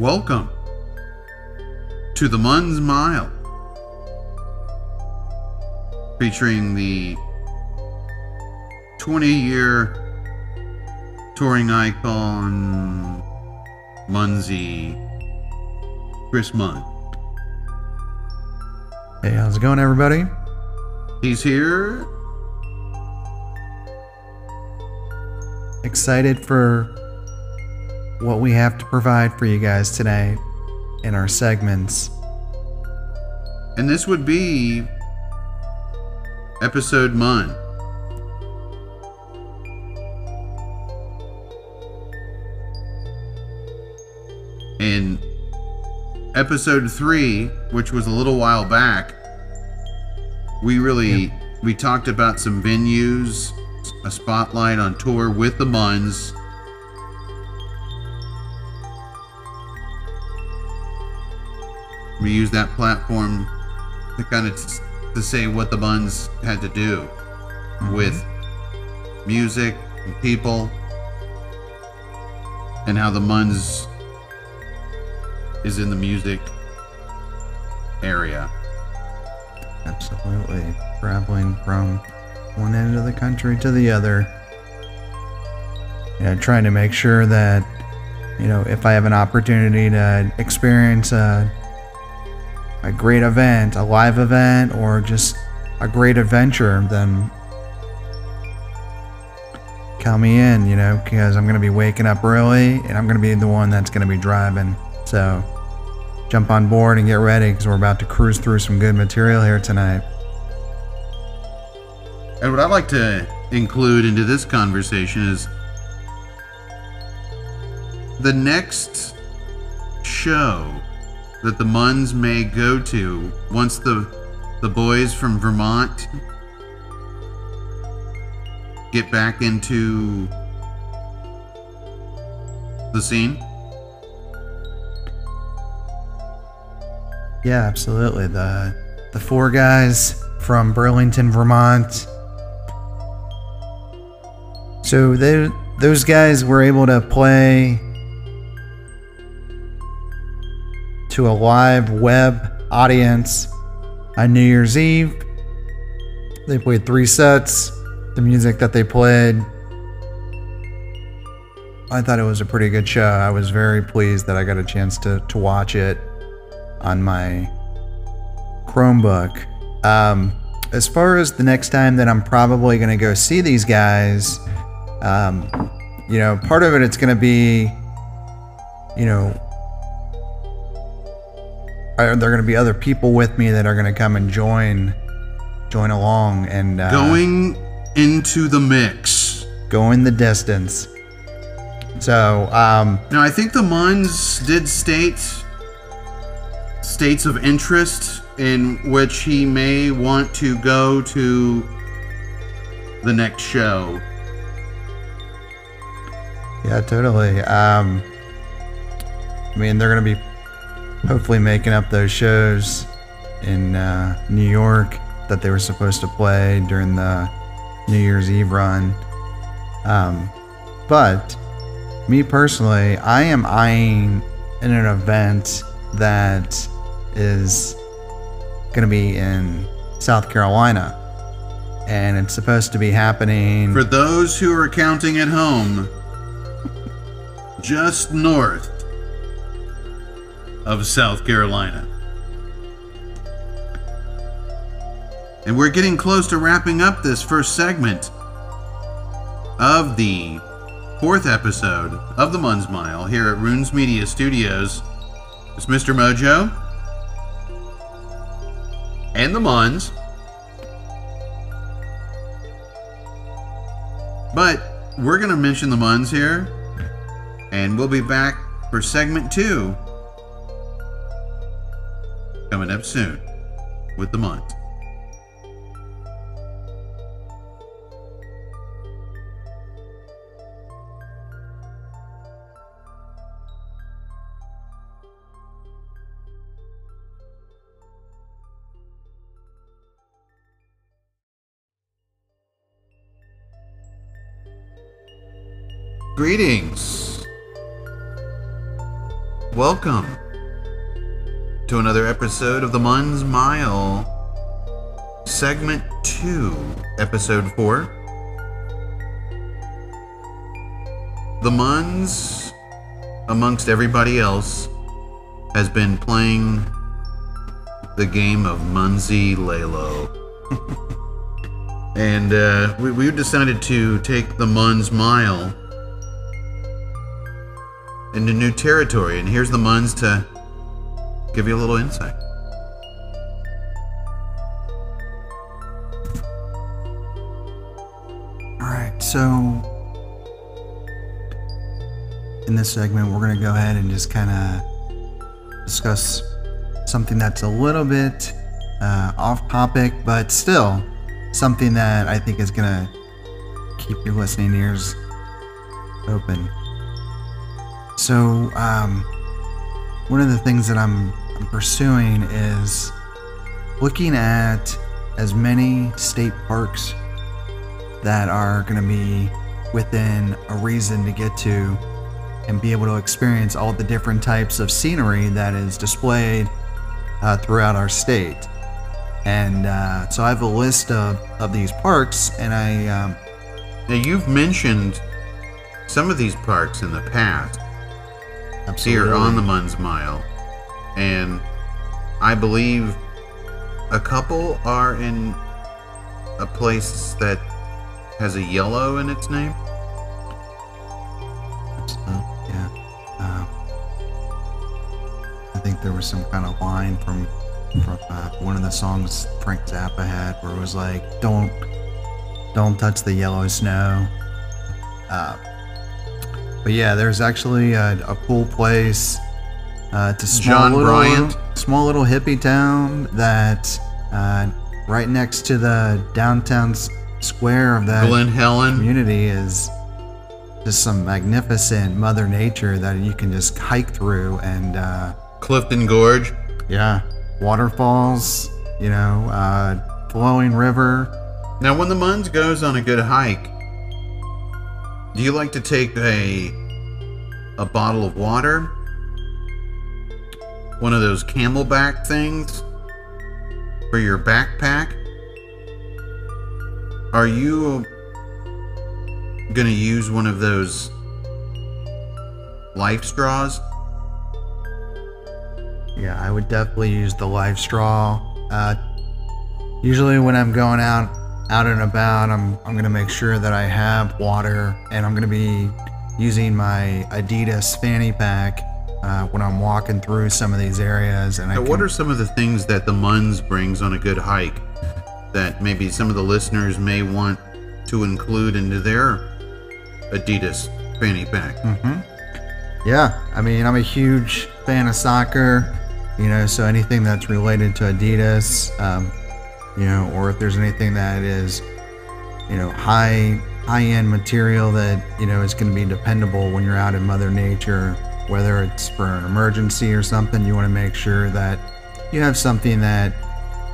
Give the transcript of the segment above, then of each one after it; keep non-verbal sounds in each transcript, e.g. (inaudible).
Welcome to the Mun's Mile, featuring the 20 year touring icon Munzie Chris Munn. Hey, how's it going, everybody? He's here. Excited for what we have to provide for you guys today in our segments. And this would be episode Mun. In episode three, which was a little while back, we really we talked about some venues, a spotlight on tour with the Muns. We used that platform to kind of t- to say what the Muns had to do mm-hmm. with music and people, and how the Muns is in the music area. Absolutely. Traveling from one end of the country to the other. You know, trying to make sure that, you know, if I have an opportunity to experience a, a great event, a live event, or just a great adventure, then count me in, you know, because I'm going to be waking up early and I'm going to be the one that's going to be driving. So jump on board and get ready because we're about to cruise through some good material here tonight. And what I'd like to include into this conversation is the next show that the Muns may go to once the the boys from Vermont get back into the scene. Yeah, absolutely. The the four guys from Burlington, Vermont. So they those guys were able to play to a live web audience on New Year's Eve. They played three sets. The music that they played, I thought it was a pretty good show. I was very pleased that I got a chance to to watch it on my Chromebook. Um, as far as the next time that I'm probably going to go see these guys, um, you know, part of it it's going to be, you know, are there going to be other people with me that are going to come and join, join along and uh, Going into the mix. going the distance. So, um, Now, I think the Muns did state states of interest in which he may want to go to the next show. Yeah, totally. Um, I mean, they're going to be hopefully making up those shows in uh, New York that they were supposed to play during the New Year's Eve run. Um, but me personally, I am eyeing in an event that is going to be in South Carolina. And it's supposed to be happening. For those who are counting at home, just north of South Carolina. And we're getting close to wrapping up this first segment of the fourth episode of the Muns Mile here at Runes Media Studios. It's Mr. Mojo and the Muns. But we're going to mention the Muns here, and we'll be back for segment two coming up soon with the Muns. Greetings. welcome to another episode of the Mun's Mile, segment 2, episode 4. The Muns, amongst everybody else, has been playing the game of Munzie Lalo. (laughs) and uh, we, we decided to take the Mun's Mile into new territory. And here's the Muns to give you a little insight. All right, so in this segment, we're going to go ahead and just kind of discuss something that's a little bit uh, off topic, but still something that I think is going to keep your listening ears open. So, um, one of the things that I'm, I'm pursuing is looking at as many state parks that are going to be within a reason to get to and be able to experience all the different types of scenery that is displayed uh, throughout our state. And uh, so I have a list of, of these parks, and I. Um, now, you've mentioned some of these parks in the past absolutely, here on the Mun's Mile, and I believe a couple are in a place that has a yellow in its name. Uh, yeah. Uh, I think there was some kind of line from from uh, one of the songs Frank Zappa had, where it was like, "Don't, don't touch the yellow snow." Uh, but yeah, there's actually a, a cool place. Uh, it's a small John little, Bryant? small little hippie town that uh, right next to the downtown s- square of that Glen Helen. community is just some magnificent Mother Nature that you can just hike through and uh, Clifton Gorge. yeah, waterfalls, you know, uh, flowing river. Now, when the Muns goes on a good hike, do you like to take a a bottle of water, one of those camelback things for your backpack? Are you gonna use one of those life straws? Yeah, I would definitely use the life straw. Uh, usually, when I'm going out out and about, I'm I'm gonna make sure that I have water, and I'm gonna be using my Adidas fanny pack uh, when I'm walking through some of these areas. And Now, can, what are some of the things that the Muns brings on a good hike that maybe some of the listeners may want to include into their Adidas fanny pack? hmm Yeah, I mean, I'm a huge fan of soccer, you know, so anything that's related to Adidas, um, you know, or if there's anything that is, you know, high high end material that you know is going to be dependable when you're out in Mother Nature, whether it's for an emergency or something, you want to make sure that you have something that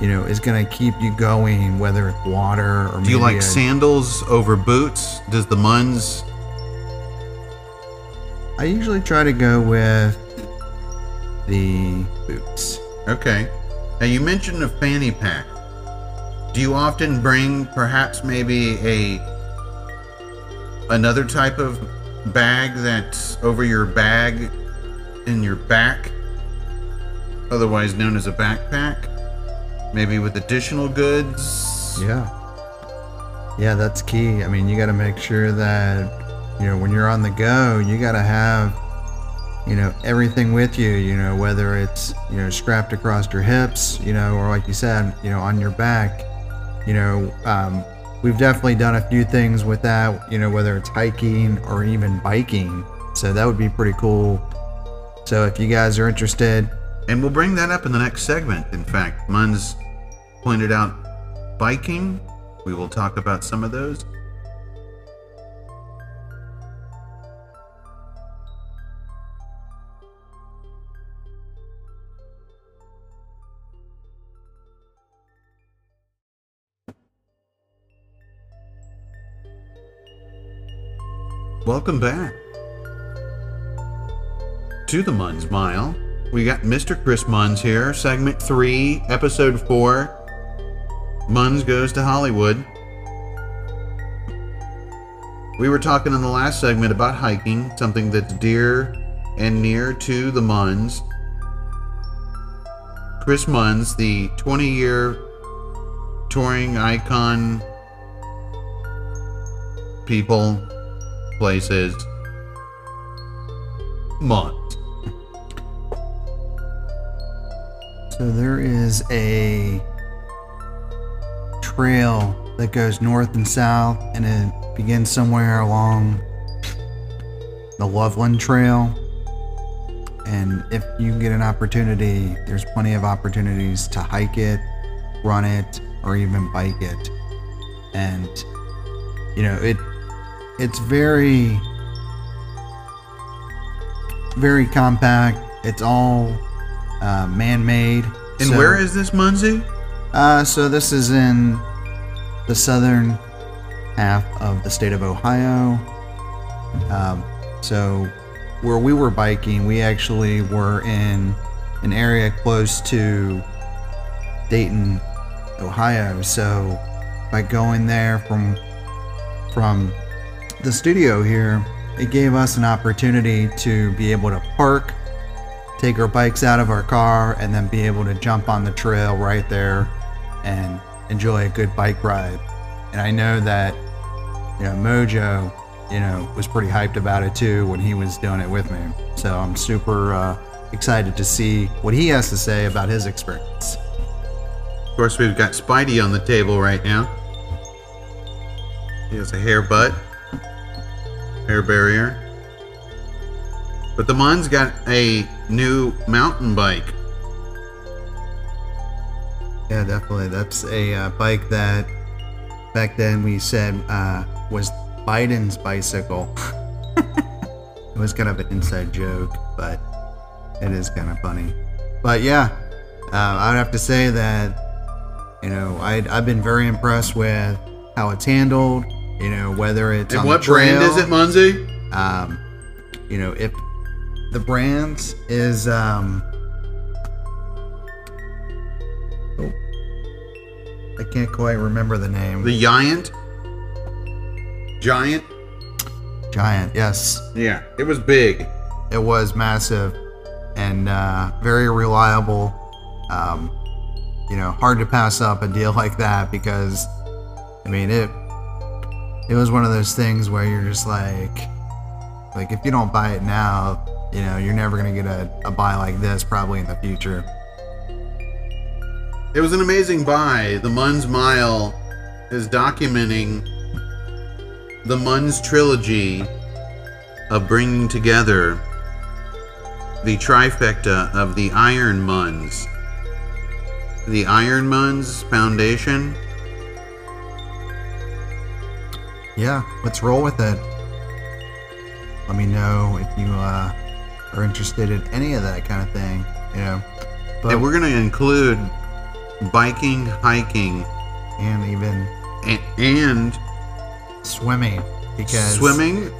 you know is going to keep you going, whether it's water or Do you like a- sandals over boots? Does the Muns I usually try to go with the boots. Okay. Now you mentioned a fanny pack. Do you often bring perhaps maybe a another type of bag that's over your bag in your back, otherwise known as a backpack? Maybe with additional goods? Yeah. Yeah, that's key. I mean, you got to make sure that, you know, when you're on the go, you got to have, you know, everything with you, you know, whether it's, you know, strapped across your hips, you know, or like you said, you know, on your back. You know, um, we've definitely done a few things with that, you know, whether it's hiking or even biking. So that would be pretty cool. So if you guys are interested, And we'll bring that up in the next segment. In fact, Muns pointed out biking. We will talk about some of those. Welcome back to the Munns Mile. We got Mr. Chris Munns here, segment three, episode four. Munns goes to Hollywood. We were talking in the last segment about hiking, something that's dear and near to the Munns. Chris Munns, the 20 year touring icon, people, places, Munns. So there is a trail that goes north and south, and it begins somewhere along the Loveland Trail. And if you get an opportunity, there's plenty of opportunities to hike it, run it, or even bike it. And you know, it it's very very compact. It's all uh, man-made. And So- where is this Munzie? uh, so this is in the southern half of the state of Ohio. Um, so where we were biking, we actually were in an area close to Dayton, Ohio. So by going there from from the studio here, it gave us an opportunity to be able to park, take our bikes out of our car, and then be able to jump on the trail right there and enjoy a good bike ride. And I know that, you know, Mojo, you know, was pretty hyped about it too when he was doing it with me. So I'm super uh, excited to see what he has to say about his experience. Of course, we've got Spidey on the table right now. He has a hair butt, hair barrier. But the Mun's got a new mountain bike. Yeah, definitely. That's a uh, bike that back then we said uh, was Biden's bicycle. (laughs) it was kind of an inside joke, but it is kind of funny. But yeah, uh, I would have to say that you know I I've been very impressed with how it's handled. You know whether it's And what trail, brand is it, Munzie? um, you know, if the brand is um, oh, I can't quite remember the name. The Giant? Giant? Giant, yes, Yeah, it was big. it was massive and uh, very reliable. Um, you know, hard to pass up a deal like that because, I mean, it it was one of those things where you're just like, like if you don't buy it now, you know, you're never gonna get a, a buy like this probably in the future. It was an amazing buy. The Mun's Mile is documenting the Mun's trilogy of bringing together the trifecta of the Iron Muns. The Iron Muns Foundation. Yeah, let's roll with it. Let me know if you uh, are interested in any of that kind of thing. You know, but and we're going to include biking, hiking, and even and, and swimming because swimming.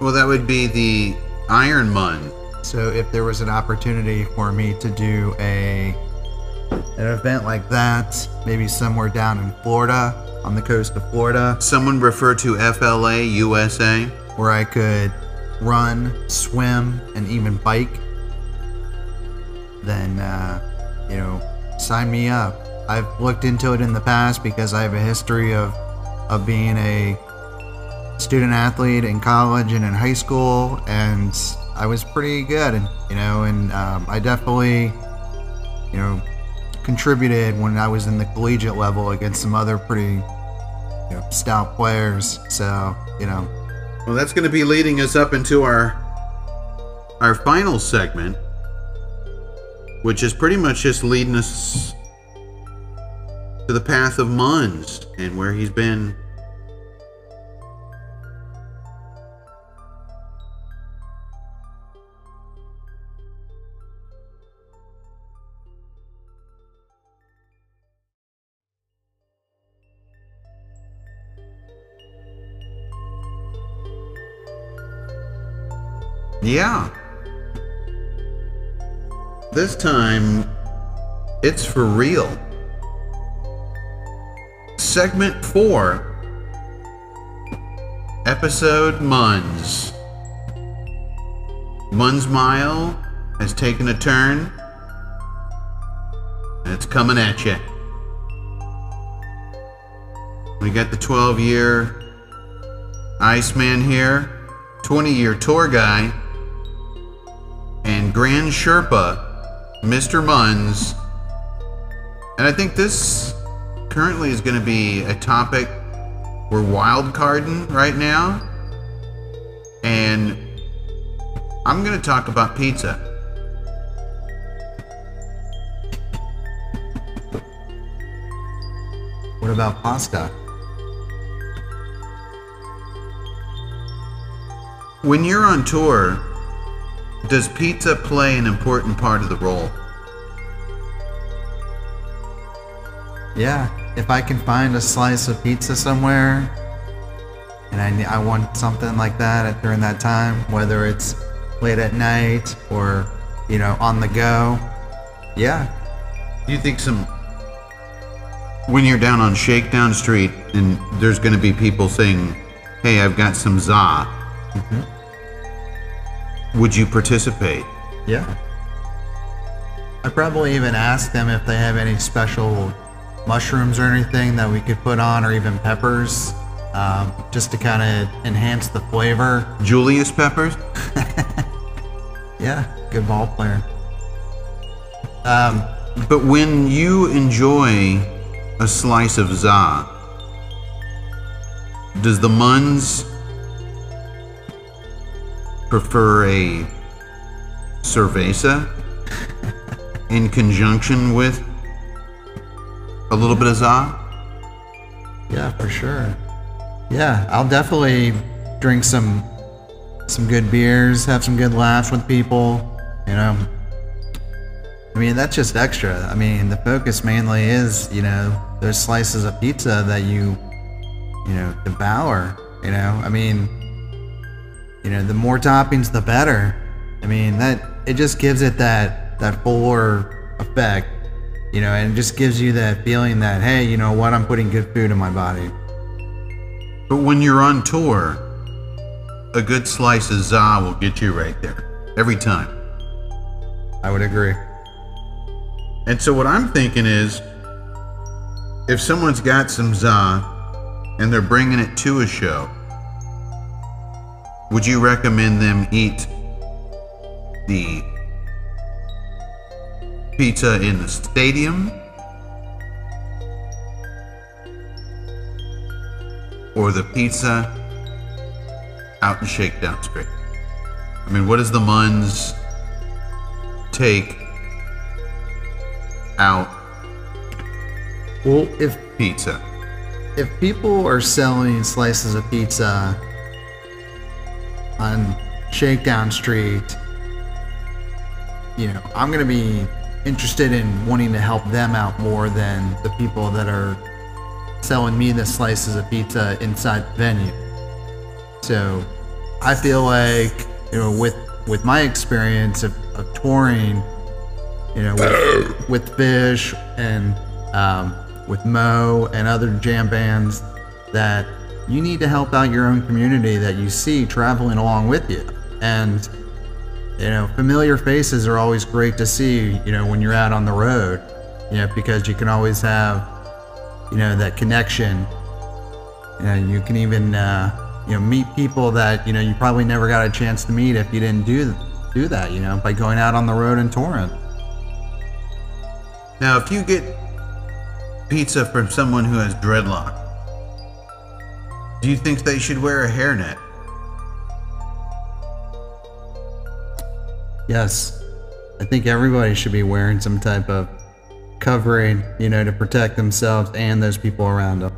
Well, that would be the Iron Mun. So if there was an opportunity for me to do a an event like that, maybe somewhere down in Florida, on the coast of Florida, Someone refer to FLA USA. where I could run, swim, and even bike, then uh, you know, sign me up. I've looked into it in the past because I have a history of of being a student athlete in college and in high school, and I was pretty good, and you know, and um, I definitely, you know, contributed when I was in the collegiate level against some other pretty you know, stout players. So you know, Well, that's going to be leading us up into our our final segment, which is pretty much just leading us to the path of Munns and where he's been. Yeah. this time it's for real. Segment 4 Episode Muns. Muns Mile has taken a turn. It's coming at you. We got the 12 year Iceman here, 20 year tour guy, and Grand Sherpa, Mr. Muns. And I think this currently is going to be a topic we're wild carding right now. And I'm going to talk about pizza. What about pasta? When you're on tour, does pizza play an important part of the role? Yeah, if I can find a slice of pizza somewhere and I, I want something like that at, during that time, whether it's late at night or, you know, on the go, yeah, Do you think some. When you're down on Shakedown Street and there's going to be people saying, hey, I've got some za, mm-hmm. Would you participate? yeah. I probably even ask them if they have any special mushrooms or anything that we could put on, or even peppers, um, just to kind of enhance the flavor. Julius Peppers? (laughs) Yeah, good ball player. Um, But when you enjoy a slice of za, does the Muns prefer a cerveza in conjunction with a little bit of za? Yeah, for sure. Yeah, I'll definitely drink some some good beers, have some good laughs with people, you know. I mean, that's just extra. I mean, the focus mainly is, you know, those slices of pizza that you, you know, devour, you know. I mean, you know, the more toppings the better. I mean, that it just gives it that that fuller effect, you know, and it just gives you that feeling that hey, you know what, I'm putting good food in my body. But when you're on tour, a good slice of za will get you right there. Every time. I would agree. And so what I'm thinking is if someone's got some za and they're bringing it to a show, would you recommend them eat the pizza in the stadium or the pizza out in Shakedown Street? I mean, what does the Muns take out Well, if pizza? if people are selling slices of pizza on Shakedown Street, you know, I'm gonna be interested in wanting to help them out more than the people that are selling me the slices of pizza inside the venue. So I feel like, you know, with with my experience of, of touring, you know, with, (coughs) with Phish and um, with Mo and other jam bands, that you need to help out your own community that you see traveling along with you. And, you know, familiar faces are always great to see, you know, when you're out on the road, you know, because you can always have, you know, that connection. You know, you can even, uh, you know, meet people that, you know, you probably never got a chance to meet if you didn't do do that, you know, by going out on the road and touring. Now, if you get pizza from someone who has dreadlock, do you think they should wear a hairnet? Yes. I think everybody should be wearing some type of covering, you know, to protect themselves and those people around them.